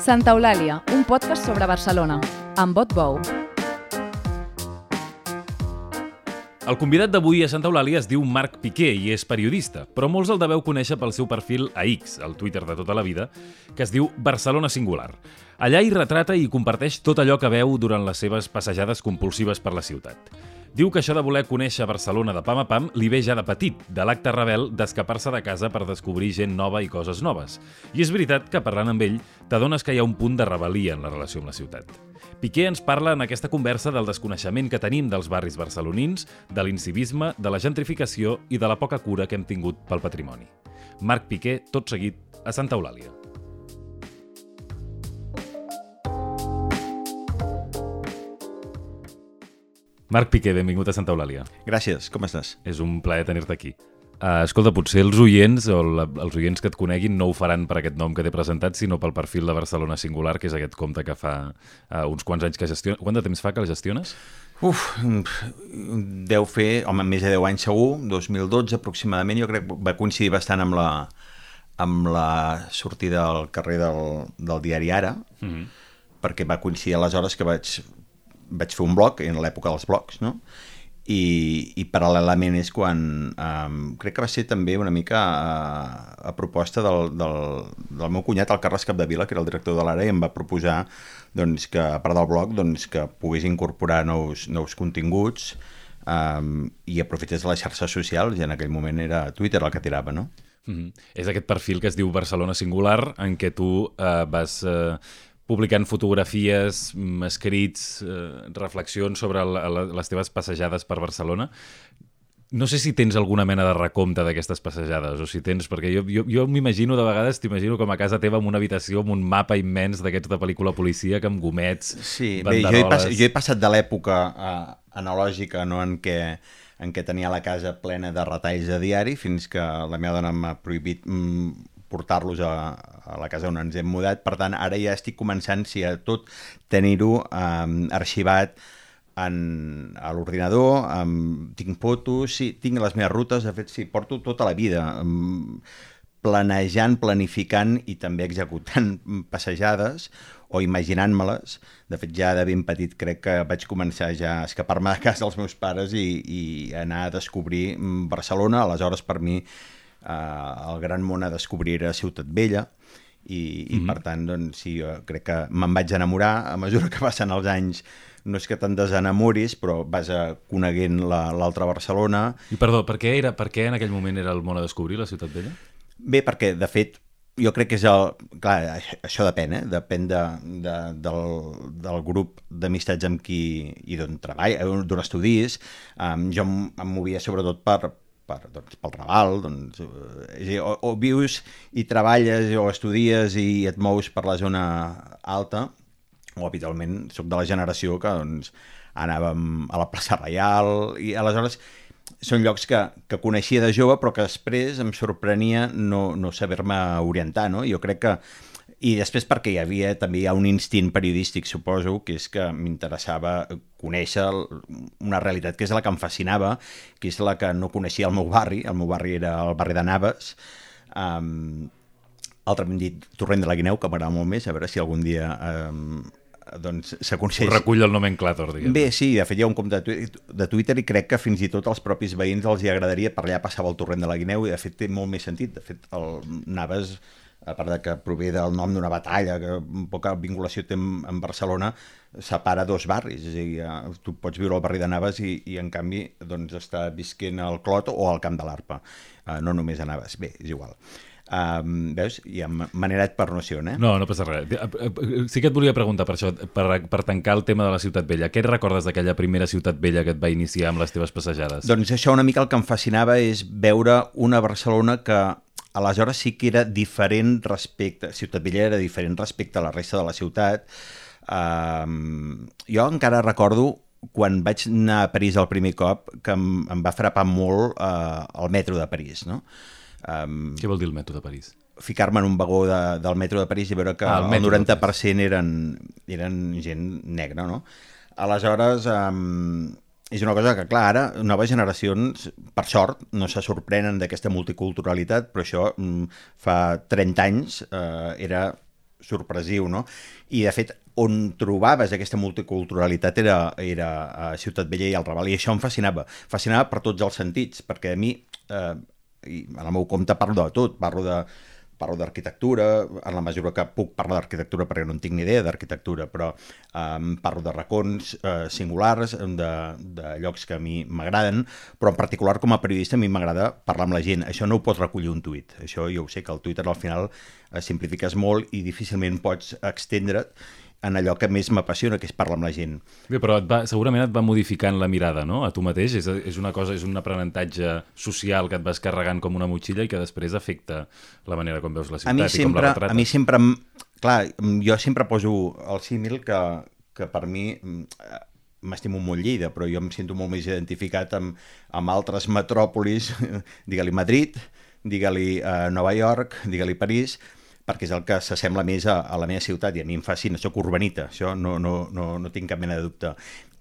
Santa Eulàlia, un podcast sobre Barcelona, amb Bot Bou. El convidat d'avui a Santa Eulàlia es diu Marc Piqué i és periodista, però molts el deveu conèixer pel seu perfil a X, el Twitter de tota la vida, que es diu Barcelona Singular. Allà hi retrata i comparteix tot allò que veu durant les seves passejades compulsives per la ciutat. Diu que això de voler conèixer Barcelona de pam a pam li ve ja de petit, de l'acte rebel d'escapar-se de casa per descobrir gent nova i coses noves. I és veritat que parlant amb ell t'adones que hi ha un punt de rebel·lia en la relació amb la ciutat. Piqué ens parla en aquesta conversa del desconeixement que tenim dels barris barcelonins, de l'incivisme, de la gentrificació i de la poca cura que hem tingut pel patrimoni. Marc Piqué, tot seguit, a Santa Eulàlia. Marc Piqué, benvingut a Santa Eulàlia. Gràcies, com estàs? És un plaer tenir-te aquí. Uh, escolta, potser els oients o la, els oients que et coneguin no ho faran per aquest nom que t'he presentat, sinó pel perfil de Barcelona Singular, que és aquest compte que fa uh, uns quants anys que gestiona. Quant de temps fa que el gestiones? Uf, deu fer, home, més de 10 anys segur, 2012 aproximadament, jo crec que va coincidir bastant amb la, amb la sortida al carrer del, del diari Ara, mm -hmm. perquè va coincidir aleshores que vaig, vaig fer un blog, en l'època dels blogs, no?, i, i paral·lelament és quan um, crec que va ser també una mica a, a proposta del, del, del meu cunyat, el Carles Capdevila, que era el director de l'Ara, i em va proposar doncs, que, a part del blog, doncs, que pogués incorporar nous, nous continguts um, i aprofités les xarxes socials, i en aquell moment era Twitter el que tirava, no? Mm -hmm. És aquest perfil que es diu Barcelona Singular, en què tu eh, vas... Eh, publicant fotografies, mm, escrits, eh, reflexions sobre la, les teves passejades per Barcelona. No sé si tens alguna mena de recompte d'aquestes passejades, o si tens, perquè jo, jo, jo m'imagino, de vegades t'imagino com a casa teva amb una habitació amb un mapa immens d'aquests de pel·lícula policia, amb gomets, sí, bé, jo, he passat, jo he passat de l'època uh, analògica no, en què en què tenia la casa plena de retalls de diari fins que la meva dona m'ha prohibit mm, portar-los a, a la casa on ens hem mudat. Per tant, ara ja estic començant, si a tot, tenir-ho eh, arxivat en, a l'ordinador, tinc fotos, sí, tinc les meves rutes, de fet, sí, porto tota la vida planejant, planificant i també executant passejades o imaginant-me-les. De fet, ja de ben petit crec que vaig començar ja a escapar-me de casa dels meus pares i, i anar a descobrir Barcelona. Aleshores, per mi, eh, el gran món a descobrir era Ciutat Vella i, i mm -hmm. per tant, doncs, sí, jo crec que me'n vaig enamorar a mesura que passen els anys no és que te'n desenamoris, però vas a coneguent l'altra la, Barcelona. I perdó, per què, era, per què en aquell moment era el món a descobrir, la Ciutat Vella? Bé, perquè, de fet, jo crec que és el... Clar, això depèn, eh? Depèn de, de, del, del grup d'amistats amb qui... i d'on treballa, d'on estudis. Um, jo em, em movia sobretot per, per, doncs, pel Raval, doncs, eh, o, o vius i treballes o estudies i et mous per la zona alta, o habitualment sóc de la generació que doncs, anàvem a la plaça Reial, i aleshores són llocs que, que coneixia de jove però que després em sorprenia no, no saber-me orientar, no? Jo crec que i després perquè hi havia també hi ha un instint periodístic, suposo, que és que m'interessava conèixer una realitat que és la que em fascinava, que és la que no coneixia el meu barri, el meu barri era el barri de Naves, um, altrament dit Torrent de la Guineu, que m'agrada molt més, a veure si algun dia um, doncs s'aconsegueix... Recull el nomenclàtor, diguem. Bé, sí, de fet hi ha un compte de Twitter i crec que fins i tot als propis veïns els hi agradaria, per allà passava el torrent de la Guineu i de fet té molt més sentit. De fet, el Naves a part de que prové del nom d'una batalla, que poca vinculació té amb, Barcelona, separa dos barris, és a dir, eh, tu pots viure al barri de Naves i, i en canvi doncs, està visquent al Clot o al Camp de l'Arpa, uh, no només a Naves, bé, és igual. Um, veus? I amb manerat per noció, eh? No, no passa res. Sí que et volia preguntar per això, per, per tancar el tema de la Ciutat Vella. Què et recordes d'aquella primera Ciutat Vella que et va iniciar amb les teves passejades? Doncs això una mica el que em fascinava és veure una Barcelona que aleshores sí que era diferent respecte, Ciutat Vella era diferent respecte a la resta de la ciutat. Um, jo encara recordo quan vaig anar a París el primer cop que em, em va frapar molt uh, el metro de París, no? Um, Què vol dir el metro de París? Ficar-me en un vagó de, del metro de París i veure que ah, el, el 90% eren, eren gent negra, no? Aleshores, um, és una cosa que, clar, ara noves generacions, per sort, no se sorprenen d'aquesta multiculturalitat, però això mm, fa 30 anys eh, era sorpresiu, no? I, de fet, on trobaves aquesta multiculturalitat era, era a Ciutat Vella i al Raval, i això em fascinava. Fascinava per tots els sentits, perquè a mi, eh, i en el meu compte parlo de tot, parlo de parlo d'arquitectura, en la mesura que puc parlar d'arquitectura perquè no en tinc ni idea d'arquitectura, però um, parlo de racons uh, singulars, de, de llocs que a mi m'agraden, però en particular com a periodista a mi m'agrada parlar amb la gent. Això no ho pots recollir un tuit. Això jo ho sé, que el Twitter al final uh, simplifiques molt i difícilment pots extendre't en allò que més m'apassiona, que és parlar amb la gent. Bé, però et va, segurament et va modificant la mirada, no?, a tu mateix. És, és una cosa, és un aprenentatge social que et vas carregant com una motxilla i que després afecta la manera com veus la ciutat a mi i sempre, com la retrates. A mi sempre... Clar, jo sempre poso el símil que, que per mi m'estimo molt Lleida, però jo em sento molt més identificat amb, amb altres metròpolis, digue-li Madrid, digue-li uh, Nova York, digue-li París, perquè és el que s'assembla més a, a la meva ciutat i a mi em fascina, soc urbanita, això no, no, no, no tinc cap mena de dubte.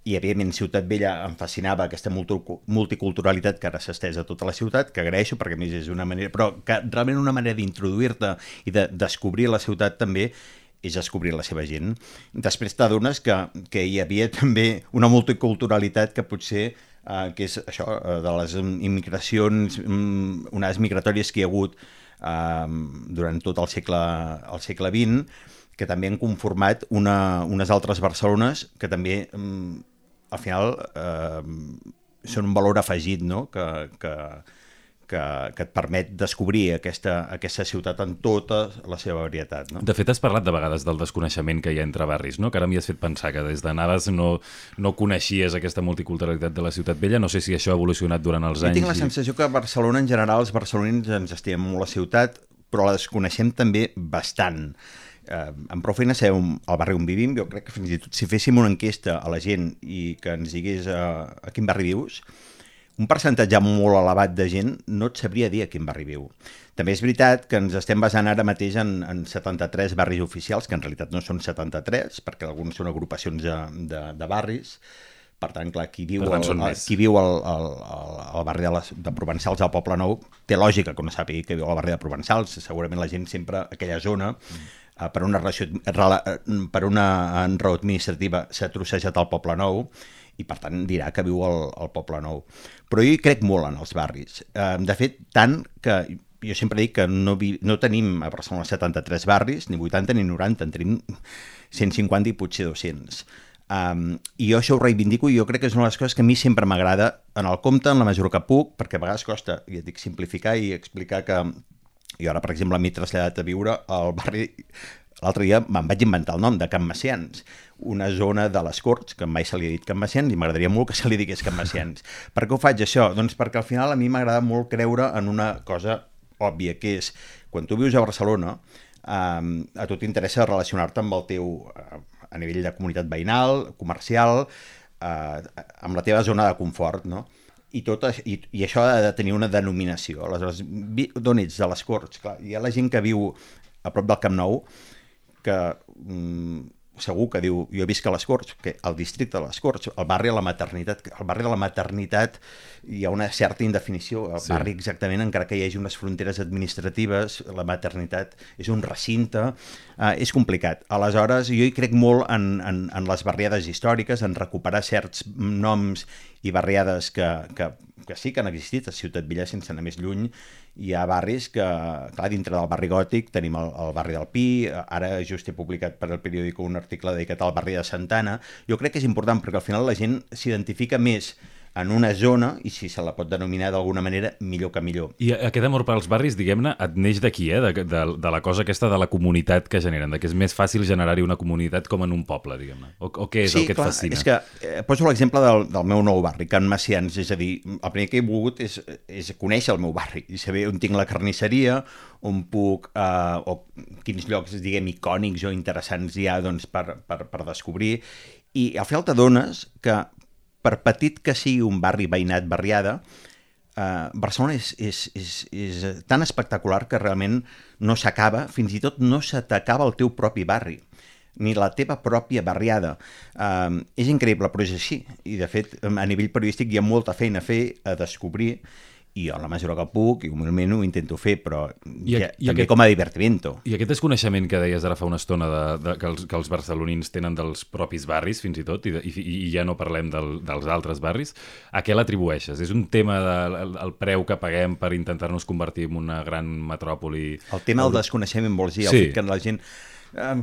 I, evidentment, Ciutat Vella em fascinava aquesta multiculturalitat que ara s'ha estès a tota la ciutat, que agraeixo perquè a més és una manera... Però que realment una manera d'introduir-te i de descobrir la ciutat també és descobrir la seva gent. Després t'adones que, que hi havia també una multiculturalitat que potser eh, que és això, eh, de les immigracions, mm, unes migratòries que hi ha hagut durant tot el segle, el segle XX, que també han conformat una, unes altres Barcelones que també, al final, eh, són un valor afegit, no?, que, que, que, que et permet descobrir aquesta, aquesta ciutat en tota la seva varietat. No? De fet, has parlat de vegades del desconeixement que hi ha entre barris, no? que ara m'hi has fet pensar que des d'anades no, no coneixies aquesta multiculturalitat de la ciutat vella. No sé si això ha evolucionat durant els jo anys. tinc la sensació que a Barcelona, en general, els barcelonins ens estimem molt la ciutat, però la desconeixem també bastant. Eh, amb prou feina sabem el barri on vivim, jo crec que fins i tot si féssim una enquesta a la gent i que ens digués eh, a quin barri vius, un percentatge molt elevat de gent no et sabria dir a quin barri viu. També és veritat que ens estem basant ara mateix en, en 73 barris oficials, que en realitat no són 73, perquè alguns són agrupacions de, de, de barris, per tant, clar, qui viu, tant, el, el, qui viu al, al, al, al barri de, les, de Provençals, al Poble Nou, té lògica que no sàpiga que viu al barri de Provençals. Segurament la gent sempre, aquella zona, mm. eh, per una, relació, per una raó administrativa, s'ha trossejat al Poble Nou, i per tant dirà que viu al, al Poble Nou. Però jo hi crec molt en els barris. Eh, de fet, tant que jo sempre dic que no, vi, no tenim a Barcelona 73 barris, ni 80 ni 90, en tenim 150 i potser 200. Um, I jo això ho reivindico i jo crec que és una de les coses que a mi sempre m'agrada en el compte, en la mesura que puc, perquè a vegades costa, ja dic, simplificar i explicar que jo ara, per exemple, m'he traslladat a viure al barri l'altre dia me'n vaig inventar el nom de Can Macians, una zona de les Corts, que mai se li ha dit Can Macians, i m'agradaria molt que se li digués Can Macians. per què ho faig això? Doncs perquè al final a mi m'agrada molt creure en una cosa òbvia, que és, quan tu vius a Barcelona, eh, a tu t'interessa relacionar-te amb el teu, eh, a nivell de comunitat veïnal, comercial, eh, amb la teva zona de confort, no? i, tot, i, i això ha de tenir una denominació. Aleshores, d'on ets? De les Corts. Clar, hi ha la gent que viu a prop del Camp Nou que mm, segur que diu, jo visc a les Corts, que al districte de les Corts, el barri de la maternitat, el barri de la maternitat hi ha una certa indefinició, el sí. barri exactament, encara que hi hagi unes fronteres administratives, la maternitat és un recinte, eh, és complicat. Aleshores, jo hi crec molt en, en, en les barriades històriques, en recuperar certs noms i barriades que, que, que sí que han existit a Ciutat Vella sense anar més lluny hi ha barris que, clar, dintre del barri gòtic tenim el, el barri del Pi, ara just he publicat per al periòdic un article dedicat al barri de Santana. Jo crec que és important perquè al final la gent s'identifica més en una zona, i si se la pot denominar d'alguna manera, millor que millor. I aquest amor per als barris, diguem-ne, et neix d'aquí, eh? De, de, de la cosa aquesta de la comunitat que generen, de que és més fàcil generar-hi una comunitat com en un poble, diguem-ne. O, o què és sí, el que clar, et fascina? és que eh, poso l'exemple del, del meu nou barri, Can Macians, és a dir, el primer que he volgut és, és conèixer el meu barri, i saber on tinc la carnisseria, on puc, eh, o quins llocs, diguem, icònics o interessants hi ha doncs, per, per, per descobrir, i al final t'adones que per petit que sigui un barri veïnat, barriada, eh, Barcelona és, és, és, és tan espectacular que realment no s'acaba, fins i tot no se t'acaba el teu propi barri ni la teva pròpia barriada. Eh, és increïble, però és així. I, de fet, a nivell periodístic hi ha molta feina a fer, a descobrir, i jo, en la mesura que puc, i humilment ho intento fer, però I, ja, i també aquest- com a divertimento. I aquest desconeixement que deies ara fa una estona de, de, que, els, que els barcelonins tenen dels propis barris, fins i tot, i, i, i ja no parlem del, dels altres barris, a què l'atribueixes? És un tema del de, el, el preu que paguem per intentar-nos convertir en una gran metròpoli? El tema del desconeixement, vols dir, el Sí. fet que la gent... Eh,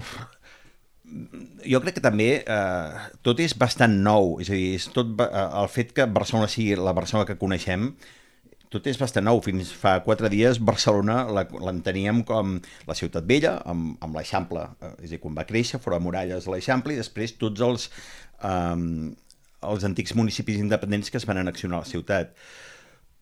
jo crec que també eh, tot és bastant nou, és a dir, és tot, eh, el fet que Barcelona sigui la Barcelona que coneixem, tot és bastant nou. Fins fa quatre dies Barcelona l'enteníem com la ciutat vella, amb, amb l'Eixample. Eh, És a dir, quan va créixer, fora muralles l'Eixample, i després tots els, eh, els antics municipis independents que es van annexionar a la ciutat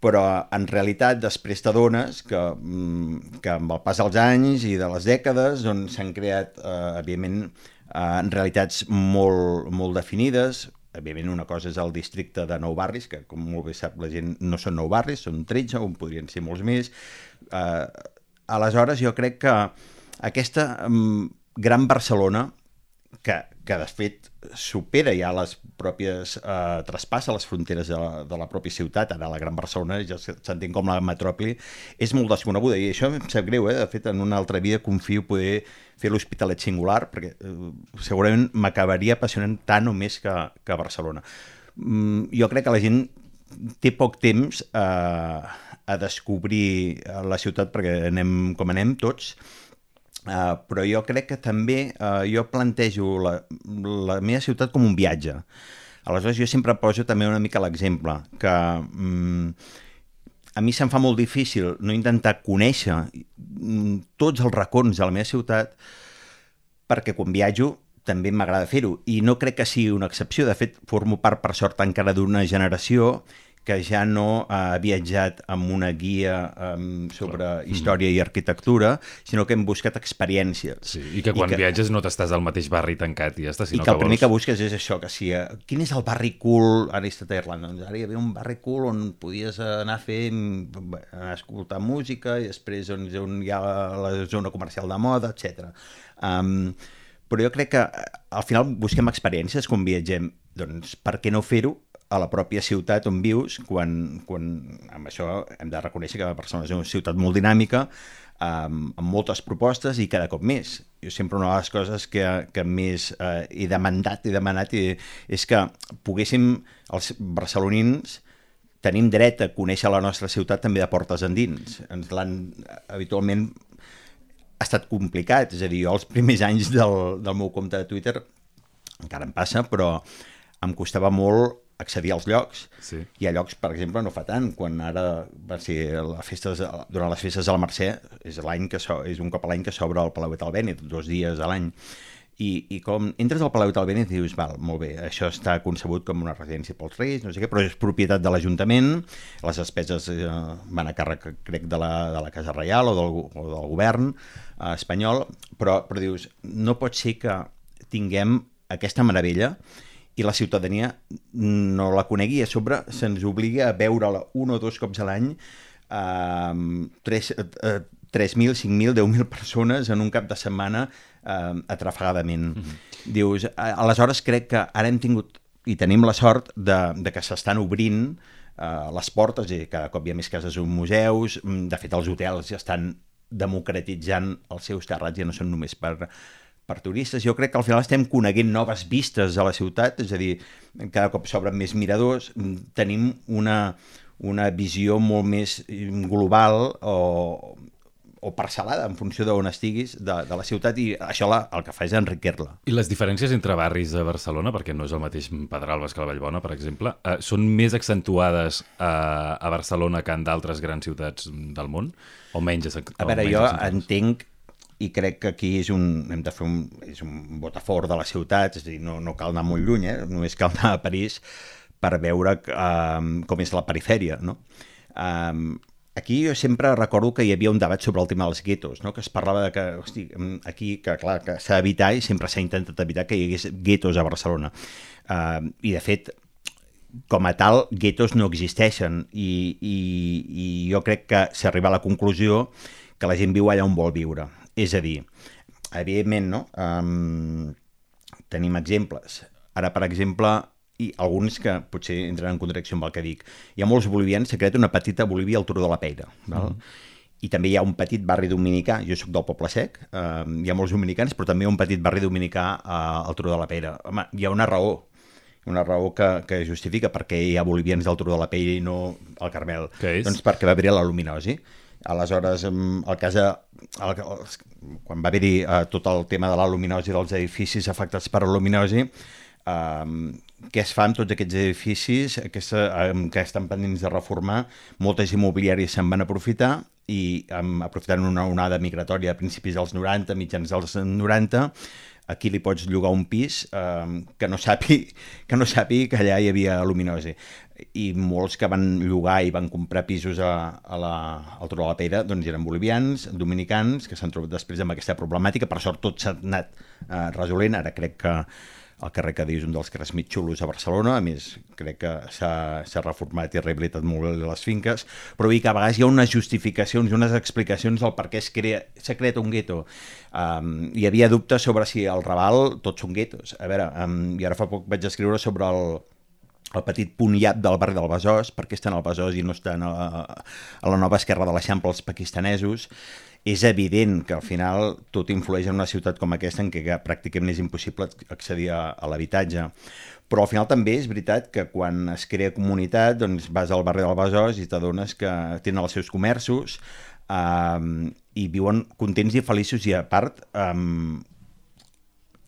però en realitat després t'adones que, mm, que amb el pas dels anys i de les dècades doncs s'han creat, eh, evidentment, eh, realitats molt, molt definides. Evidentment, una cosa és el districte de nou barris, que com molt bé sap la gent no són nou barris, són 13, on podrien ser molts més. Eh, aleshores, jo crec que aquesta mm, gran Barcelona, que, que de fet supera ja les pròpies, eh, traspassa les fronteres de la, de la pròpia ciutat, ara la Gran Barcelona ja se- s'entén com la metròpoli, és molt desconeguda i això em sap greu, eh? de fet en una altra vida confio poder fer l'Hospitalet singular perquè eh, segurament m'acabaria apassionant tant o més que, que Barcelona. Mm, jo crec que la gent té poc temps eh, a descobrir eh, la ciutat perquè anem com anem tots, Uh, però jo crec que també uh, jo plantejo la, la meva ciutat com un viatge. Aleshores jo sempre poso també una mica l'exemple, que mm, a mi se'm fa molt difícil no intentar conèixer mm, tots els racons de la meva ciutat perquè quan viatjo també m'agrada fer-ho i no crec que sigui una excepció. De fet, formo part, per sort, encara d'una generació que ja no ha viatjat amb una guia um, sobre història i arquitectura, sinó que hem buscat experiències. Sí, I que quan I que... viatges no t'estàs al mateix barri tancat i ja està, I sinó que el primer vols... que busques és això, que si... eh, Quin és el barri cool? Ara he estat a Irlanda. Doncs ara hi havia un barri cool on podies anar a fer... bé, anar a escoltar música i després doncs, on hi ha la zona comercial de moda, etc. Um, però jo crec que eh, al final busquem experiències quan viatgem. Doncs per què no fer-ho a la pròpia ciutat on vius, quan, quan amb això hem de reconèixer que Barcelona és una ciutat molt dinàmica, um, amb moltes propostes i cada cop més. Jo sempre una de les coses que, que més eh, he demandat, he demanat i, és que poguéssim, els barcelonins, tenim dret a conèixer la nostra ciutat també de portes endins. Ens l'han habitualment ha estat complicat, és a dir, jo els primers anys del, del meu compte de Twitter encara em passa, però em costava molt accedir als llocs. Sí. Hi ha llocs, per exemple, no fa tant, quan ara va ser les festes, durant les festes de la Mercè, és l'any que so, és un cop a l'any que s'obre el Palau del Bènit, dos dies a l'any. I, I com entres al Palau del Bènit i dius, val, molt bé, això està concebut com una residència pels Reis, no sé què, però és propietat de l'Ajuntament, les despeses eh, van a càrrec, crec, de la, de la Casa Reial o del, o del govern eh, espanyol, però, però dius, no pot ser que tinguem aquesta meravella i la ciutadania no la conegui i a sobre se'ns obliga a veure-la un o dos cops a l'any eh, 3, eh, 3.000, 5.000, 10.000 persones en un cap de setmana eh, atrafegadament. Mm -hmm. Dius, a- aleshores crec que ara hem tingut i tenim la sort de, de que s'estan obrint eh, les portes i cada cop hi ha més cases o museus, Mm, de fet els hotels ja estan democratitzant els seus terrats, ja no són només per, per turistes. Jo crec que al final estem coneguent noves vistes a la ciutat, és a dir, cada cop s'obren més miradors, mm, tenim una, una visió molt més global o, o parcel·lada en funció d'on estiguis de, de la ciutat i això la, el que fa és enriquir-la. I les diferències entre barris a Barcelona, perquè no és el mateix Pedralbes que la Vallbona, per exemple, eh, són més accentuades a, a Barcelona que en d'altres grans ciutats del món? O menys, accent- A o veure, menys jo accentuades? entenc i crec que aquí és un, hem de fer un, és un favor de la ciutat, és a dir, no, no cal anar molt lluny, eh? només cal anar a París per veure um, com és la perifèria, no? Um, aquí jo sempre recordo que hi havia un debat sobre el tema dels guetos, no? que es parlava de que, hosti, mm, aquí, que clar, que s'ha d'evitar i sempre s'ha intentat evitar que hi hagués guetos a Barcelona. Uh, I de fet, com a tal, guetos no existeixen i, i, i jo crec que s'arriba a la conclusió que la gent viu allà on vol viure. És a dir, evidentment, no? Um, tenim exemples. Ara, per exemple, i alguns que potser entren en contradicció amb el que dic. Hi ha molts bolivians, s'ha creat una petita Bolívia al Turó de la Peira, val? Mm. i també hi ha un petit barri dominicà, jo sóc del Poble Sec, eh, hi ha molts dominicans, però també hi ha un petit barri dominicà eh, al Turó de la Peira. Home, hi ha una raó, una raó que, que justifica perquè hi ha bolivians del Turó de la Peira i no al Carmel. Doncs perquè va haver-hi la luminosi. Aleshores, el cas de, el, quan va haver-hi uh, tot el tema de la luminosi dels edificis afectats per la luminosi, um, què es fa amb tots aquests edificis aquesta, um, que estan pendents de reformar? Moltes immobiliàries se'n van aprofitar i um, aprofitant una onada migratòria a principis dels 90, mitjans dels 90, aquí li pots llogar un pis um, que no sapi que no sapi que allà hi havia luminosi. I molts que van llogar i van comprar pisos a, a la, al Turó de la Pera doncs eren bolivians, dominicans que s'han trobat després amb aquesta problemàtica. Per sort tot s'ha anat uh, resolent. Ara crec que el carrer Cadí és un dels carrers més xulos a Barcelona, a més crec que s'ha reformat i rehabilitat molt les finques, però vull dir que a vegades hi ha unes justificacions i unes explicacions del per què s'ha crea, creat un gueto. Um, hi havia dubtes sobre si el Raval tots són guetos. A veure, um, i ara fa poc vaig escriure sobre el, el petit punt del barri del Besòs, perquè estan al Besòs i no estan a, a la nova esquerra de l'Eixample els pakistanesos, és evident que al final tot influeix en una ciutat com aquesta en què pràcticament és impossible accedir a, a l'habitatge. Però al final també és veritat que quan es crea comunitat doncs vas al barri del Besòs i t'adones que tenen els seus comerços um, i viuen contents i feliços i a part um,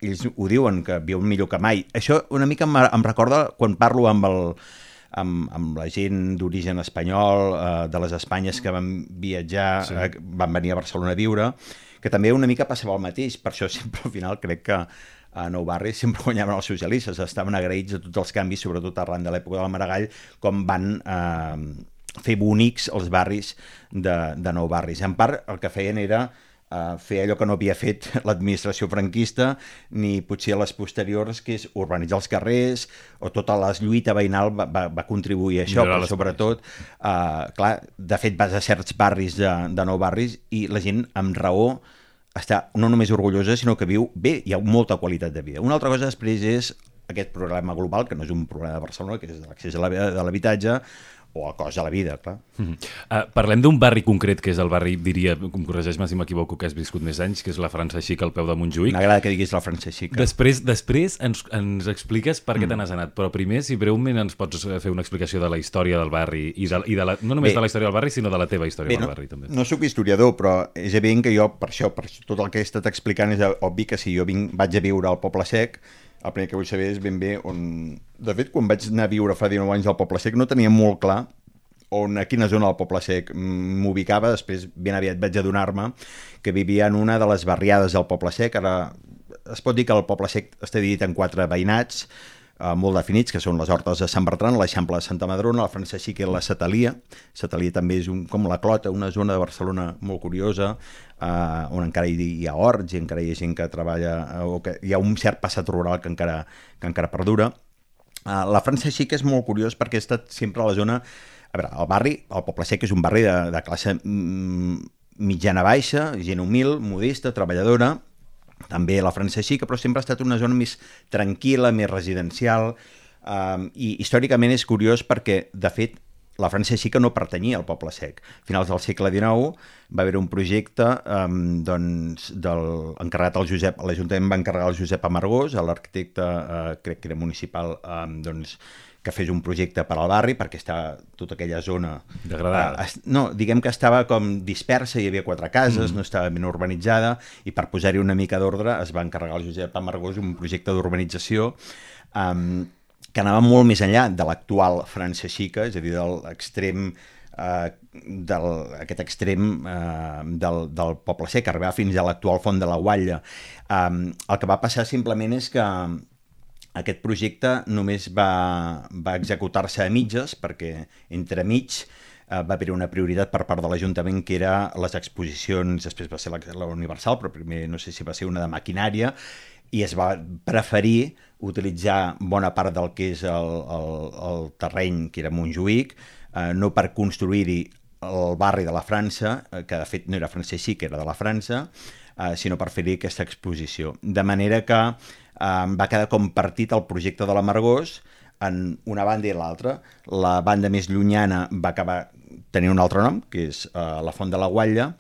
ells ho diuen que viuen millor que mai. Això una mica em, em recorda quan parlo amb el, amb, amb la gent d'origen espanyol, eh, de les Espanyes que van viatjar, sí. eh, van venir a Barcelona a viure, que també una mica passava el mateix, per això sempre al final crec que a Nou Barri sempre guanyaven els socialistes, estaven agraïts a tots els canvis, sobretot arran de l'època del Maragall, com van eh, fer bonics els barris de, de Nou Barris. En part, el que feien era a fer allò que no havia fet l'administració franquista ni potser les posteriors, que és urbanitzar els carrers o tota la lluita veïnal va, va, va contribuir a això, Millorar però sobretot, uh, clar, de fet vas a certs barris de, de nou barris i la gent amb raó està no només orgullosa, sinó que viu bé, hi ha molta qualitat de vida. Una altra cosa després és aquest problema global, que no és un problema de Barcelona, que és l'accés a l'habitatge, o el cost de la vida, clar. Mm -hmm. uh, parlem d'un barri concret, que és el barri, diria, corregeix-me si m'equivoco, que has viscut més anys, que és la França Xic al peu de Montjuïc. M'agrada que diguis la França Xic. Després, després ens, ens expliques per què mm. te n'has anat, però primer, si breument ens pots fer una explicació de la història del barri, i de, i de la, no només Bé, de la història del barri, sinó de la teva història Bé, del no, barri, també. No sóc historiador, però és evident que jo, per això, per tot el que he estat explicant, és obvi que si jo vinc, vaig a viure al Poble Sec, el primer que vull saber és ben bé on... De fet, quan vaig anar a viure fa 19 anys al Poble Sec no tenia molt clar on, a quina zona del Poble Sec m'ubicava, després ben aviat vaig adonar-me que vivia en una de les barriades del Poble Sec, ara es pot dir que el Poble Sec està dividit en quatre veïnats, eh, molt definits, que són les Hortes de Sant Bertran, l'Eixample de Santa Madrona, la Francesca i la Satalia. Satalia també és un, com la Clota, una zona de Barcelona molt curiosa, eh, on encara hi, hi ha horts i encara hi ha gent que treballa, eh, o que hi ha un cert passat rural que encara, que encara perdura. Eh, la Francesca és molt curiós perquè ha estat sempre a la zona a veure, el barri, el Poble Sec és un barri de, de classe mm, mitjana baixa, gent humil, modesta, treballadora, també la Francesca, però sempre ha estat una zona més tranquil·la, més residencial, um, i històricament és curiós perquè, de fet, la França que no pertanyia al poble sec. A finals del segle XIX va haver un projecte um, doncs, del, encarregat al Josep, l'Ajuntament va encarregar al Josep Amargós, l'arquitecte, uh, crec que era municipal, um, doncs, que fes un projecte per al barri, perquè està tota aquella zona... Degradada. Eh, no, diguem que estava com dispersa, hi havia quatre cases, mm. no estava ben urbanitzada, i per posar-hi una mica d'ordre es va encarregar al Josep Amargós un projecte d'urbanització um, que anava molt més enllà de l'actual França Xica, és a dir, de l'extrem eh, del, aquest extrem eh, del, del poble sec, arribar fins a l'actual font de la Guatlla. Um, el que va passar simplement és que aquest projecte només va, va executar-se a mitges perquè entremig eh, va haver una prioritat per part de l'Ajuntament que era les exposicions, després va ser la, la Universal, però primer no sé si va ser una de maquinària, i es va preferir utilitzar bona part del que és el, el, el terreny que era Montjuïc, eh, no per construir-hi el barri de la França, eh, que de fet no era francès sí, que era de la França, eh, sinó per fer-hi aquesta exposició. De manera que eh, va quedar compartit el projecte de l'Amargós en una banda i l'altra. La banda més llunyana va acabar tenint un altre nom, que és uh, la Font de la Guatlla,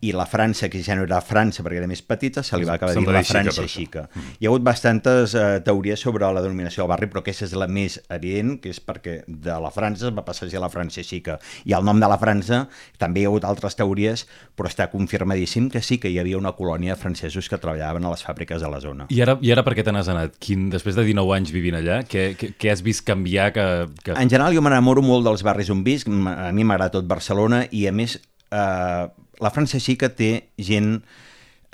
i la França, que ja no era França perquè era més petita, se li va acabar dient la xica, França xica. Hi ha hagut bastantes eh, teories sobre la denominació del barri, però aquesta és la més evident, que és perquè de la França es va passar a ser la França xica. I el nom de la França, també hi ha hagut altres teories, però està confirmadíssim que sí que hi havia una colònia de francesos que treballaven a les fàbriques de la zona. I ara, I ara per què te n'has anat? Quin, després de 19 anys vivint allà, què, què, què has vist canviar que... que... En general jo m'enamoro molt dels barris on visc, a mi m'agrada tot Barcelona i a més eh, la França xica té gent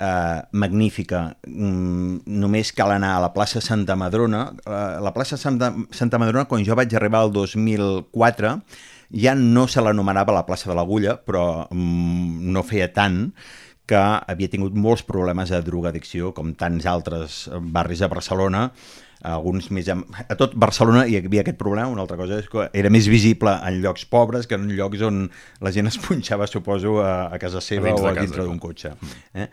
eh, magnífica. Mm, només cal anar a la plaça Santa Madrona. Eh, la plaça Santa, Santa Madrona, quan jo vaig arribar al 2004, ja no se l'anomenava la plaça de l'Agulla, però mm, no feia tant que havia tingut molts problemes de drogadicció, com tants altres barris a Barcelona, alguns més... A tot Barcelona hi havia aquest problema, una altra cosa és que era més visible en llocs pobres que en llocs on la gent es punxava, suposo, a, a casa seva dins o a dintre d'un cotxe. Eh?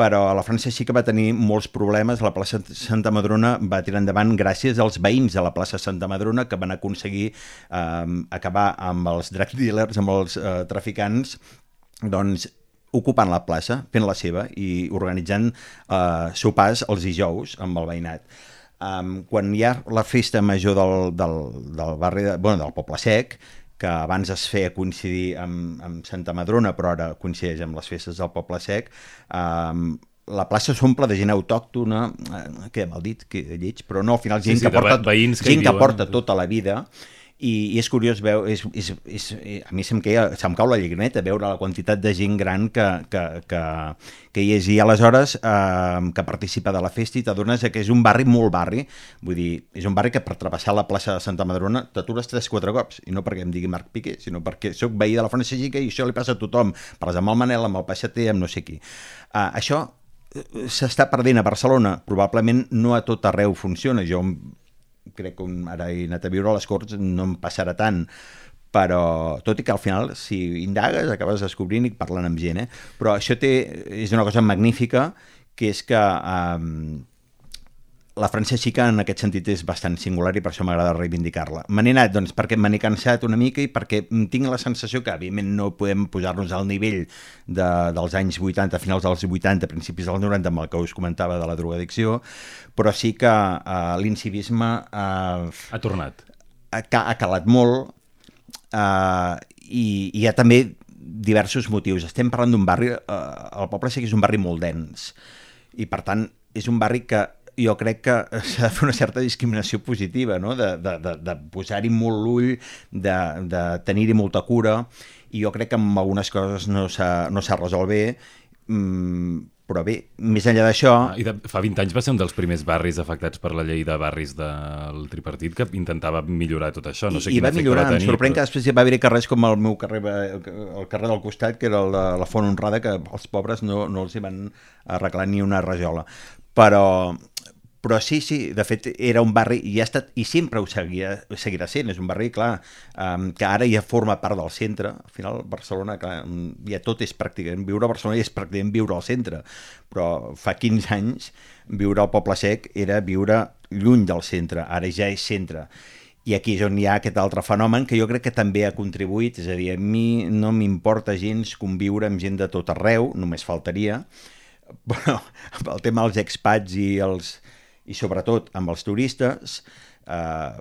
Però a la França sí que va tenir molts problemes. La plaça Santa Madrona va tirar endavant gràcies als veïns de la plaça Santa Madrona que van aconseguir eh, acabar amb els drug dealers, amb els eh, traficants, doncs ocupant la plaça, fent la seva i organitzant eh, sopars els dijous amb el veïnat. Um, quan hi ha la festa major del, del, del barri, de, bueno, del Poble Sec, que abans es feia coincidir amb, amb Santa Madrona, però ara coincideix amb les festes del Poble Sec, um, la plaça s'omple de gent autòctona, eh, que mal dit, que lleig, però no, al final Sí, gent sí, que de porta, veïns que gent que porta tota la vida i, i és curiós veure, és, és, és, a mi se'm, queia, se'm cau la llagrimeta veure la quantitat de gent gran que, que, que, que hi és. I aleshores eh, que participa de la festa i t'adones que és un barri molt barri. Vull dir, és un barri que per travessar la plaça de Santa Madrona t'atures 3-4 cops. I no perquè em digui Marc Piqué, sinó perquè sóc veí de la França Xica i això li passa a tothom. Parles amb el Manel, amb el Peixater, amb no sé qui. Uh, això eh, s'està perdent a Barcelona, probablement no a tot arreu funciona, jo crec que ara he anat a viure a les Corts no em passarà tant però tot i que al final si indagues acabes descobrint i parlant amb gent eh? però això té, és una cosa magnífica que és que um, la França xica en aquest sentit és bastant singular i per això m'agrada reivindicar-la. Me n'he anat doncs, perquè me n'he cansat una mica i perquè tinc la sensació que, evidentment, no podem posar-nos al nivell de, dels anys 80, finals dels 80, principis dels 90, amb el que us comentava de la drogadicció, però sí que uh, l'incivisme uh, Ha tornat. ha, ha calat molt uh, i, i hi ha també diversos motius. Estem parlant d'un barri, uh, el poble sí que és un barri molt dens i per tant és un barri que jo crec que s'ha de fer una certa discriminació positiva, no? de, de, de, de posar-hi molt l'ull, de, de tenir-hi molta cura, i jo crec que amb algunes coses no s'ha no resolt bé, mm, però bé, més enllà d'això... Ah, I de, fa 20 anys va ser un dels primers barris afectats per la llei de barris del tripartit que intentava millorar tot això. No sé I, i va millorar, va em tenir, sorprèn però- que després hi va haver carrers com el meu carrer, el carrer del costat, que era el de la Font Honrada, que els pobres no, no els hi van arreglar ni una rajola. Però, però sí, sí, de fet era un barri, i ha estat, i sempre ho seguirà, seguirà sent, és un barri, clar, um, que ara ja forma part del centre, al final Barcelona, clar, ja tot és pràcticament, viure a Barcelona ja és pràcticament viure al centre, però fa 15 anys viure al Poble Sec era viure lluny del centre, ara ja és centre. I aquí és on hi ha aquest altre fenomen que jo crec que també ha contribuït, és a dir, a mi no m'importa gens conviure amb gent de tot arreu, només faltaria, però amb el tema dels expats i, els, i sobretot amb els turistes, eh,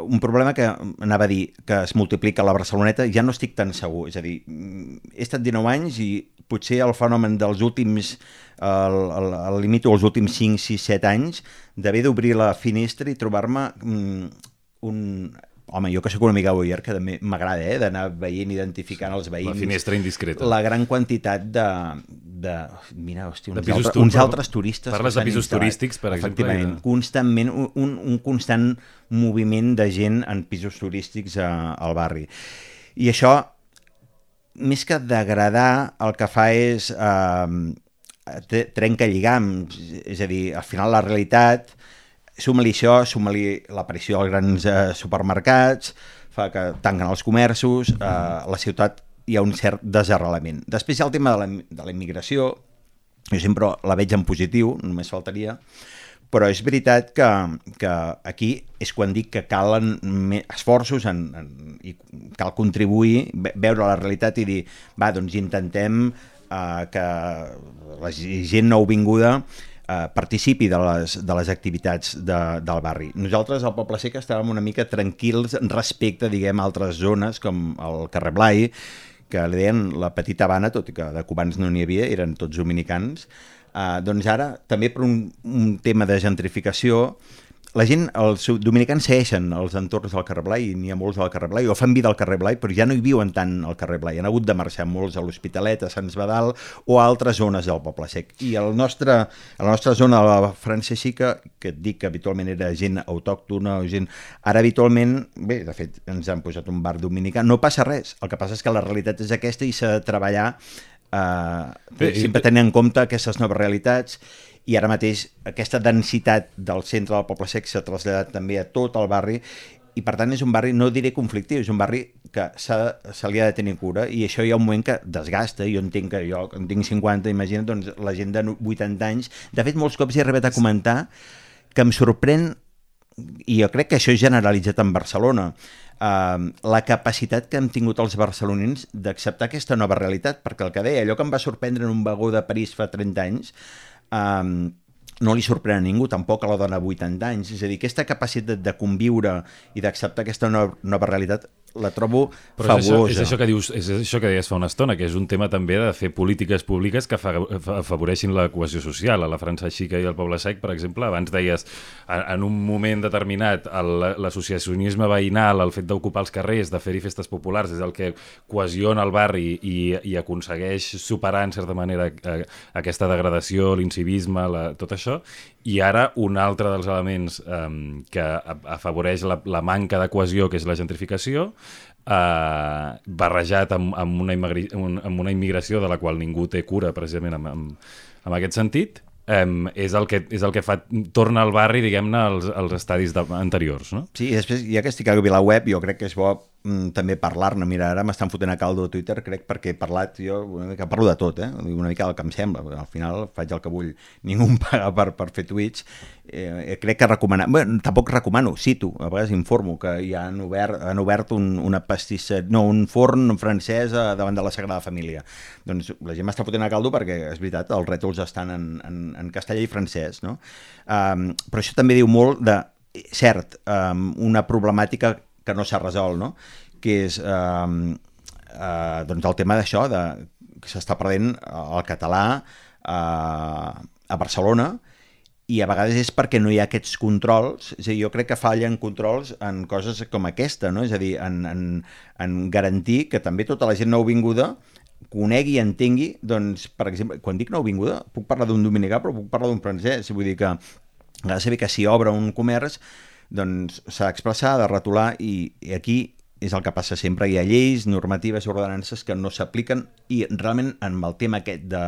un problema que anava a dir que es multiplica a la Barceloneta ja no estic tan segur, és a dir, he estat 19 anys i potser el fenomen dels últims, el, el, dels últims 5, 6, 7 anys, d'haver d'obrir la finestra i trobar-me mm, un... Home, jo que sóc una mica voyeur, que també m'agrada, eh, d'anar veient, identificant els veïns. La finestra indiscreta. La gran quantitat de... de mira, hòstia, uns, De altres, uns altres turistes. parles de pisos instal·lat. turístics, per exemple, Efectivament, de- constantment, un- un, constant moviment de gent en pisos turístics a, al barri. I això, més que degradar, el que fa és eh, tre- trenca lligams, és a dir, al final la realitat, suma-li això, suma-li l'aparició dels grans eh, supermercats, fa que tanquen els comerços, eh, la ciutat hi ha un cert desarrelament. Després hi ha el tema de la, de la immigració, jo sempre la veig en positiu, només faltaria, però és veritat que, que aquí és quan dic que calen esforços en, en, i cal contribuir, veure la realitat i dir, va, doncs intentem eh, que la gent nouvinguda eh, participi de les, de les activitats de, del barri. Nosaltres al Poble Sec estàvem una mica tranquils respecte, diguem, a altres zones com el carrer Blai, que li deien la petita Habana, tot i que de cubans no n'hi havia, eren tots dominicans, Uh, doncs ara, també per un, un tema de gentrificació, la gent, els dominicans segueixen els entorns del carrer Blai, n'hi ha molts al carrer Blai, o fan vida al carrer Blai, però ja no hi viuen tant al carrer Blai. Han hagut de marxar molts a l'Hospitalet, a Sants Badal o a altres zones del Poble Sec. I el nostre, a la nostra zona, la Francesica, que et dic que habitualment era gent autòctona o gent... Ara habitualment, bé, de fet, ens han posat un bar dominicà, no passa res. El que passa és que la realitat és aquesta i s'ha de treballar Uh, Bé, sempre tenint en compte aquestes noves realitats i ara mateix aquesta densitat del centre del poble sec s'ha traslladat també a tot el barri i per tant és un barri, no diré conflictiu, és un barri que se li ha de tenir cura i això hi ha un moment que desgasta, jo entenc que jo en tinc 50, imagina't doncs, la gent de 80 anys, de fet molts cops he arribat a comentar que em sorprèn i jo crec que això és generalitzat en Barcelona eh, la capacitat que hem tingut els barcelonins d'acceptar aquesta nova realitat, perquè el que deia, allò que em va sorprendre en un vagó de París fa 30 anys, eh, no li sorprèn a ningú, tampoc a la dona de 80 anys. És a dir, aquesta capacitat de conviure i d'acceptar aquesta nova, nova realitat la trobo Però fabulosa. És això, és, això que dius, és això que deies fa una estona, que és un tema també de fer polítiques públiques que fa, afavoreixin la cohesió social. A la França Xica i al Poble Sec, per exemple, abans deies, en un moment determinat, l'associacionisme veïnal, el fet d'ocupar els carrers, de fer-hi festes populars, és el que cohesiona el barri i, i aconsegueix superar, en certa manera, aquesta degradació, l'incivisme, la, tot això, i ara un altre dels elements um, que afavoreix la, la manca de cohesió, que és la gentrificació, eh, barrejat amb, amb, una amb una immigració de la qual ningú té cura, precisament en, en, en aquest sentit, um, és, el que, és el que fa, torna al barri, diguem-ne, als, als estadis de, anteriors, no? Sí, i després, ja que estic a la web, jo crec que és bo també parlar-ne. Mira, ara m'estan fotent a caldo a Twitter, crec, perquè he parlat, jo una mica parlo de tot, eh? una mica del que em sembla. Al final faig el que vull. Ningú em paga per, per fer tuits. Eh, crec que recomanar... Bé, tampoc recomano, cito, a vegades informo que ja han obert, han obert un, una pastissa... No, un forn francès davant de la Sagrada Família. Doncs la gent m'està fotent a caldo perquè, és veritat, els rètols estan en, en, en castellà i francès, no? Um, però això també diu molt de, cert, um, una problemàtica que no s'ha resolt, no? que és eh, eh, doncs el tema d'això, de, que s'està perdent el català eh, a Barcelona i a vegades és perquè no hi ha aquests controls, és a dir, jo crec que fallen controls en coses com aquesta, no? és a dir, en, en, en garantir que també tota la gent nouvinguda conegui i entengui, doncs, per exemple, quan dic nouvinguda, puc parlar d'un dominicà, però puc parlar d'un francès, vull dir que ha de saber que si obre un comerç doncs s'ha d'expressar, de retolar i, i aquí és el que passa sempre, hi ha lleis, normatives ordenances que no s'apliquen i realment en el tema aquest de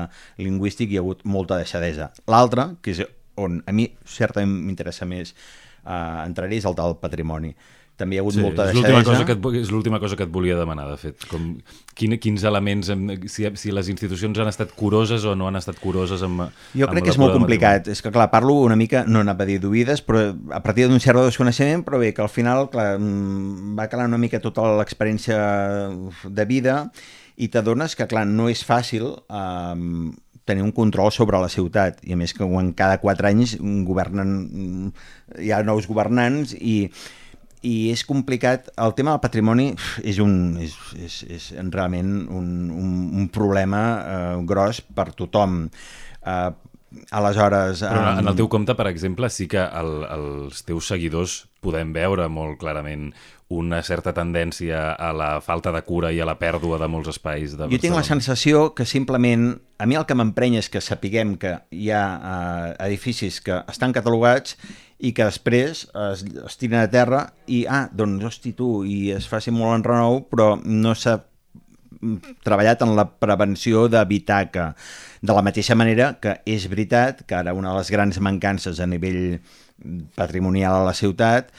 lingüístic hi ha hagut molta deixadesa. L'altre, que és on a mi certament m'interessa més eh, entrar-hi, és el del patrimoni també hi ha hagut sí, molta deixadesa. Cosa que et, és l'última cosa que et volia demanar, de fet. Com, quin, quins elements, si, si les institucions han estat curoses o no han estat curoses amb Jo crec amb que és molt complicat. És que, clar, parlo una mica, no anava a dir d'oïdes, però a partir d'un cert desconeixement, però bé, que al final, clar, mm, va calar una mica tota l'experiència de vida i t'adones que, clar, no és fàcil eh, tenir un control sobre la ciutat i a més que quan cada quatre anys governen hi ha nous governants i i és complicat. El tema del patrimoni és, un, és, és, és realment un, un, un problema eh, gros per tothom. Eh, aleshores... Però en el teu compte, per exemple, sí que el, els teus seguidors podem veure molt clarament una certa tendència a la falta de cura i a la pèrdua de molts espais de Jo tinc la sensació que simplement, a mi el que m'emprenya és que sapiguem que hi ha eh, edificis que estan catalogats i que després es, es tiren a terra i, ah, doncs, hosti, tu, i es faci molt en renou, però no s'ha treballat en la prevenció d'evitar que, de la mateixa manera que és veritat que ara una de les grans mancances a nivell patrimonial a la ciutat,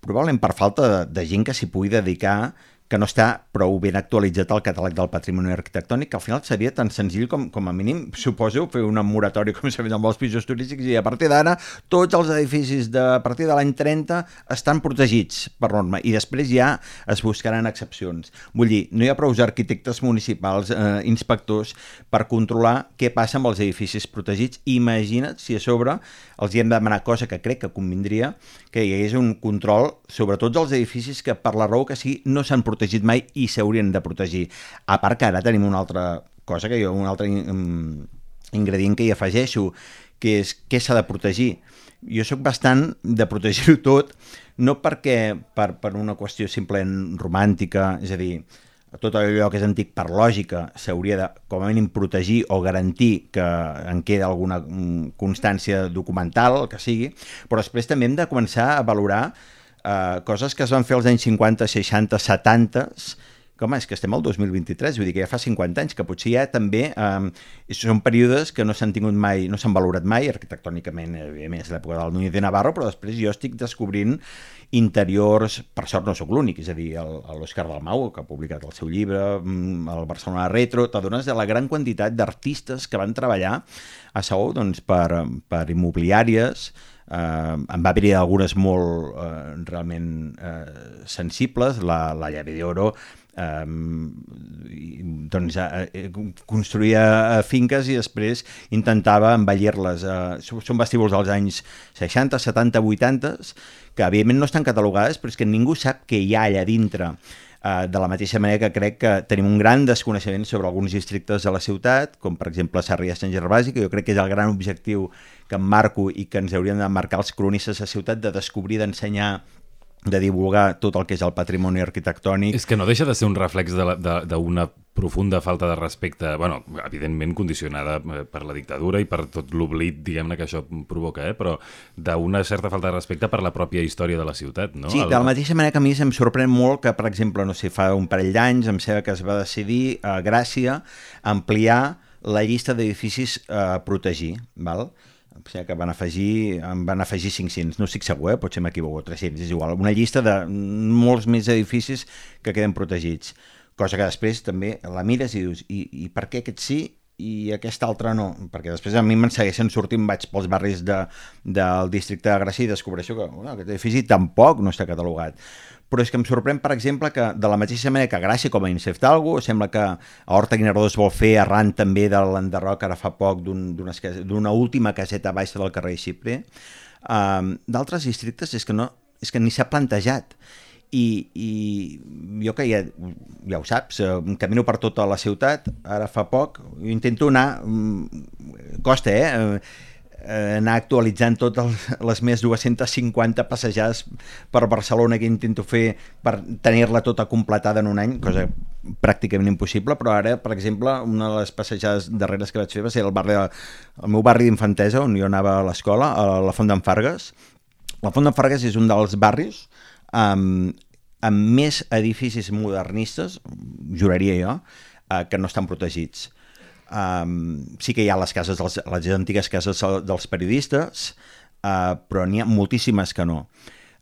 probablement per falta de, de gent que s'hi pugui dedicar, que no està prou ben actualitzat al catàleg del patrimoni arquitectònic, que al final seria tan senzill com, com a mínim, suposo, fer una moratòria com s'ha fet amb els pisos turístics i a partir d'ara tots els edificis de, a partir de l'any 30 estan protegits per norma i després ja es buscaran excepcions. Vull dir, no hi ha prou arquitectes municipals, eh, inspectors, per controlar què passa amb els edificis protegits. Imagina't si a sobre els hi hem de demanar cosa que crec que convindria, que hi hagués un control sobre tots els edificis que per la raó que sí no s'han protegit protegit mai i s'haurien de protegir. A part que ara tenim una altra cosa, que jo, un altre um, ingredient que hi afegeixo, que és què s'ha de protegir. Jo sóc bastant de protegir-ho tot, no perquè per, per una qüestió simplement romàntica, és a dir, tot allò que és antic per lògica s'hauria de, com a mínim, protegir o garantir que en queda alguna mm, constància documental, el que sigui, però després també hem de començar a valorar eh, coses que es van fer als anys 50, 60, 70, com és que estem al 2023, vull dir que ja fa 50 anys, que potser ja també eh, són períodes que no s'han tingut mai, no s'han valorat mai, arquitectònicament, evidentment, és l'època del Núñez de Navarro, però després jo estic descobrint interiors, per sort no sóc l'únic, és a dir, l'Òscar Dalmau, que ha publicat el seu llibre, mm, el Barcelona Retro, t'adones de la gran quantitat d'artistes que van treballar a Saó doncs, per, per immobiliàries, eh, en va haver algunes molt eh, realment eh, sensibles, la, la llave d'oro, eh, doncs eh, construïa eh, finques i després intentava embellir-les. Eh, són vestíbuls dels anys 60, 70, 80, que evidentment no estan catalogades, però és que ningú sap què hi ha allà dintre. Uh, de la mateixa manera que crec que tenim un gran desconeixement sobre alguns districtes de la ciutat, com per exemple Sarrià Sant Gervasi, que jo crec que és el gran objectiu que em marco i que ens haurien de marcar els cronistes de ciutat, de descobrir, d'ensenyar de divulgar tot el que és el patrimoni arquitectònic. És que no deixa de ser un reflex d'una profunda falta de respecte, bueno, evidentment condicionada eh, per la dictadura i per tot l'oblit, diguem-ne, que això provoca, eh? però d'una certa falta de respecte per la pròpia història de la ciutat, no? Sí, de la mateixa manera que a mi em sorprèn molt que, per exemple, no sé, fa un parell d'anys em sembla que es va decidir a Gràcia ampliar la llista d'edificis a protegir, val? O sigui que van afegir, en van afegir 500, no estic segur, eh? potser m'equivoco, 300, és igual, una llista de molts més edificis que queden protegits, cosa que després també la mires i dius, i, i per què aquest sí i aquest altre no, perquè després a mi me'n segueixen sortint, vaig pels barris de, del districte de Gràcia i descobreixo que bueno, aquest edifici tampoc no està catalogat però és que em sorprèn, per exemple, que de la mateixa manera que Gràcia com a Inceftalgo, sembla que a Horta Guinardó es vol fer arran també de l'enderroc ara fa poc d'una un, última caseta baixa del carrer Xipre, um, d'altres districtes és que, no, és que ni s'ha plantejat. I, i jo que ja, ja ho saps, camino per tota la ciutat, ara fa poc, intento anar, mm, costa, eh? eh, anar actualitzant totes les més 250 passejades per Barcelona que intento fer per tenir-la tota completada en un any, cosa pràcticament impossible, però ara, per exemple, una de les passejades darreres que vaig fer va ser el, barri el meu barri d'infantesa, on jo anava a l'escola, a la Font d'en Fargues. La Font d'en Fargues és un dels barris amb, amb més edificis modernistes, juraria jo, eh, que no estan protegits Um, sí que hi ha les cases, dels, les antigues cases dels periodistes, uh, però n'hi ha moltíssimes que no.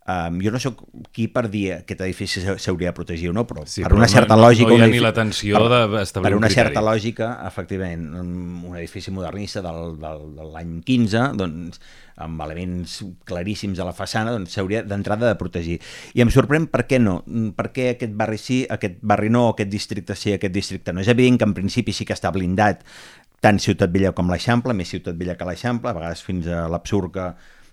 Um, jo no sóc qui per dir aquest edifici s'hauria de protegir o no, però sí, per però una certa no, lògica... No hi ha ni l'atenció d'establir Per una un certa lògica, efectivament, un, un edifici modernista del, del, de l'any 15, doncs, amb elements claríssims a la façana, doncs s'hauria d'entrada de protegir. I em sorprèn per què no, per què aquest barri sí, aquest barri no, aquest districte sí, aquest districte no. És evident que en principi sí que està blindat tant Ciutat Vella com l'Eixample, més Ciutat Vella que l'Eixample, a vegades fins a l'absurd que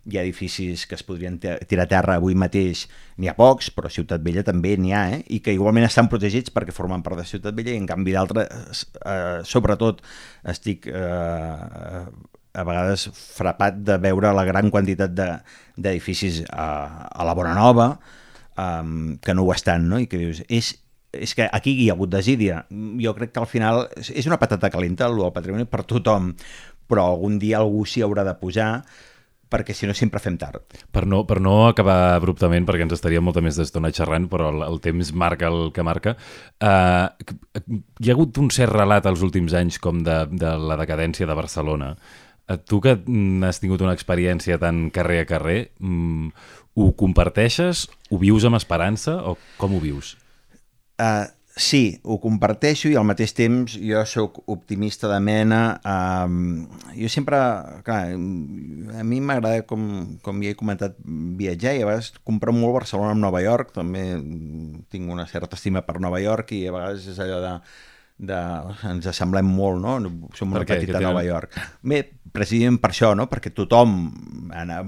hi ha edificis que es podrien tirar a terra avui mateix, n'hi ha pocs, però a Ciutat Vella també n'hi ha, eh? i que igualment estan protegits perquè formen part de Ciutat Vella i en canvi d'altres, eh, sobretot estic eh, a vegades frapat de veure la gran quantitat d'edificis de, a, a la Bonanova um, que no ho estan, no? i que dius, és, és que aquí hi ha hagut desídia. Jo crec que al final és una patata calenta el patrimoni per tothom, però algun dia algú s'hi haurà de posar perquè si no sempre fem tard. Per no, per no acabar abruptament, perquè ens estaria molta més d'estona xerrant, però el, el temps marca el que marca, uh, hi ha hagut un cert relat als últims anys com de, de la decadència de Barcelona. Uh, tu que has tingut una experiència tan carrer a carrer, um, ho comparteixes? Ho vius amb esperança o com ho vius? Uh, sí, ho comparteixo i al mateix temps jo sóc optimista de mena. Um, jo sempre, clar, a mi m'agrada, com, com ja he comentat, viatjar i a vegades comprar molt Barcelona amb Nova York, també tinc una certa estima per Nova York i a vegades és allò de de, ens assemblem molt, no? Som una petita Nova? York. Bé, precisament per això, no? Perquè tothom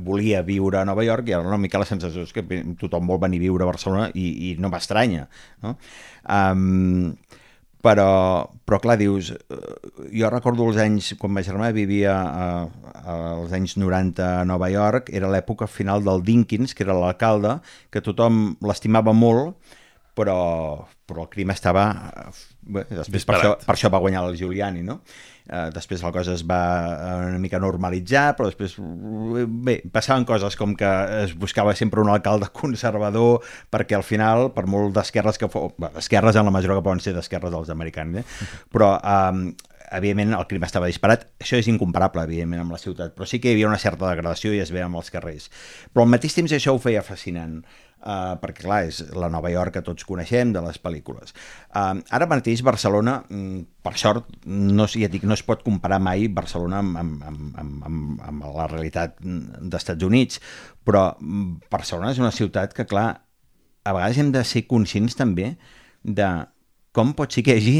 volia viure a Nova York i ara una mica la sensació és que tothom vol venir a viure a Barcelona i, i no m'estranya, no? Um, però, però clar, dius, eh, jo recordo els anys, quan ma germà vivia als anys 90 a Nova York, era l'època final del Dinkins, que era l'alcalde, que tothom l'estimava molt, però, però el crim estava... eh, Bé, després per això, per això va guanyar el Giuliani, no? Eh, després la cosa es va eh, una mica normalitzar, però després, eh, bé, passaven coses com que es buscava sempre un alcalde conservador perquè al final, per molt d'esquerres que fos, d'esquerres en la mesura que poden ser d'esquerres dels americans, eh? però eh, evidentment el crim estava disparat, això és incomparable evidentment amb la ciutat, però sí que hi havia una certa degradació i es veia amb els carrers. Però al mateix temps això ho feia fascinant, uh, perquè clar, és la Nova York que tots coneixem de les pel·lícules. Uh, ara mateix Barcelona, mm, per sort, no, ja dic, no es pot comparar mai Barcelona amb, amb, amb, amb, amb, amb la realitat d'Estats Units, però mm, Barcelona és una ciutat que, clar, a vegades hem de ser conscients també de com pot ser que hi hagi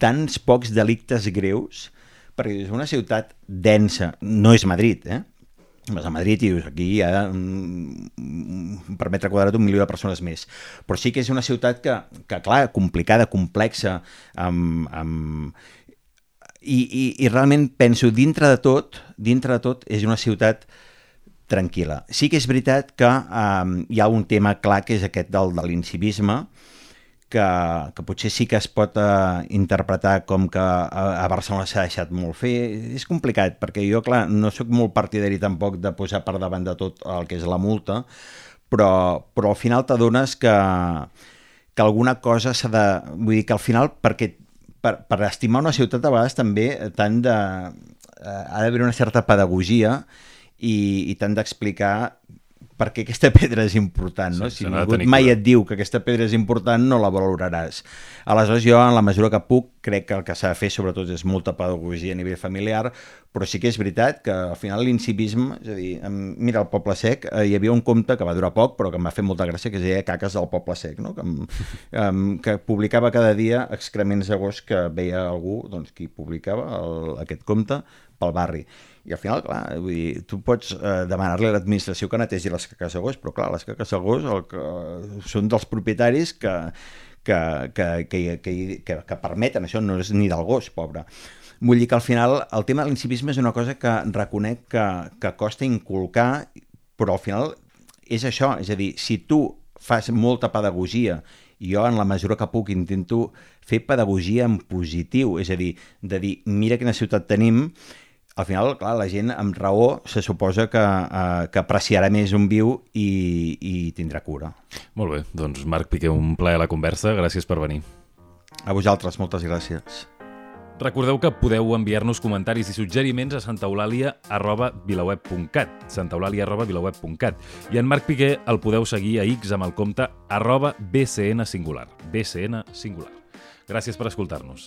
tants pocs delictes greus, perquè és una ciutat densa, no és Madrid, eh? Vas a Madrid i dius, aquí hi ha mm, per metre quadrat un milió de persones més. Però sí que és una ciutat que, que clar, complicada, complexa, amb, amb... I, i, i realment penso, dintre de tot, dintre de tot, és una ciutat tranquil·la. Sí que és veritat que um, hi ha un tema clar que és aquest del, de l'incivisme, que, que potser sí que es pot uh, interpretar com que a, a Barcelona s'ha deixat molt fer. És complicat, perquè jo, clar, no sóc molt partidari tampoc de posar per davant de tot el que és la multa, però, però al final t'adones que, que alguna cosa s'ha de... Vull dir que al final, perquè per, per estimar una ciutat a vegades també tant de... Eh, ha d'haver una certa pedagogia i, i tant d'explicar per què aquesta pedra és important, no? Sí, si ningú mai et diu que aquesta pedra és important, no la valoraràs. Aleshores, jo, en la mesura que puc, crec que el que s'ha de fer, sobretot, és molta pedagogia a nivell familiar, però sí que és veritat que, al final, l'incivisme, és a dir, mira, al Poble Sec eh, hi havia un conte que va durar poc, però que em va fer molta gràcia, que es deia Caques del Poble Sec, no? que, em, em, que publicava cada dia excrements de gos que veia algú, doncs, qui publicava el, aquest conte pel barri. I al final, clar, vull dir, tu pots eh, demanar-li a l'administració que netegi les caques de gos, però clar, les caques de gos el que, són dels propietaris que, que, que, que, que, que, que permeten, això no és ni del gos, pobre. Vull dir que al final el tema de l'incivisme és una cosa que reconec que, que costa inculcar, però al final és això, és a dir, si tu fas molta pedagogia jo en la mesura que puc intento fer pedagogia en positiu, és a dir, de dir, mira quina ciutat tenim, al final, clar, la gent amb raó se suposa que, eh, que apreciarà més on viu i, i tindrà cura. Molt bé, doncs Marc Piqué, un plaer la conversa, gràcies per venir. A vosaltres, moltes gràcies. Recordeu que podeu enviar-nos comentaris i suggeriments a santaeulàlia arroba vilaweb.cat santaeulàlia arroba vilaweb.cat i en Marc Piqué el podeu seguir a X amb el compte arroba bcn singular bcn singular. Gràcies per escoltar-nos.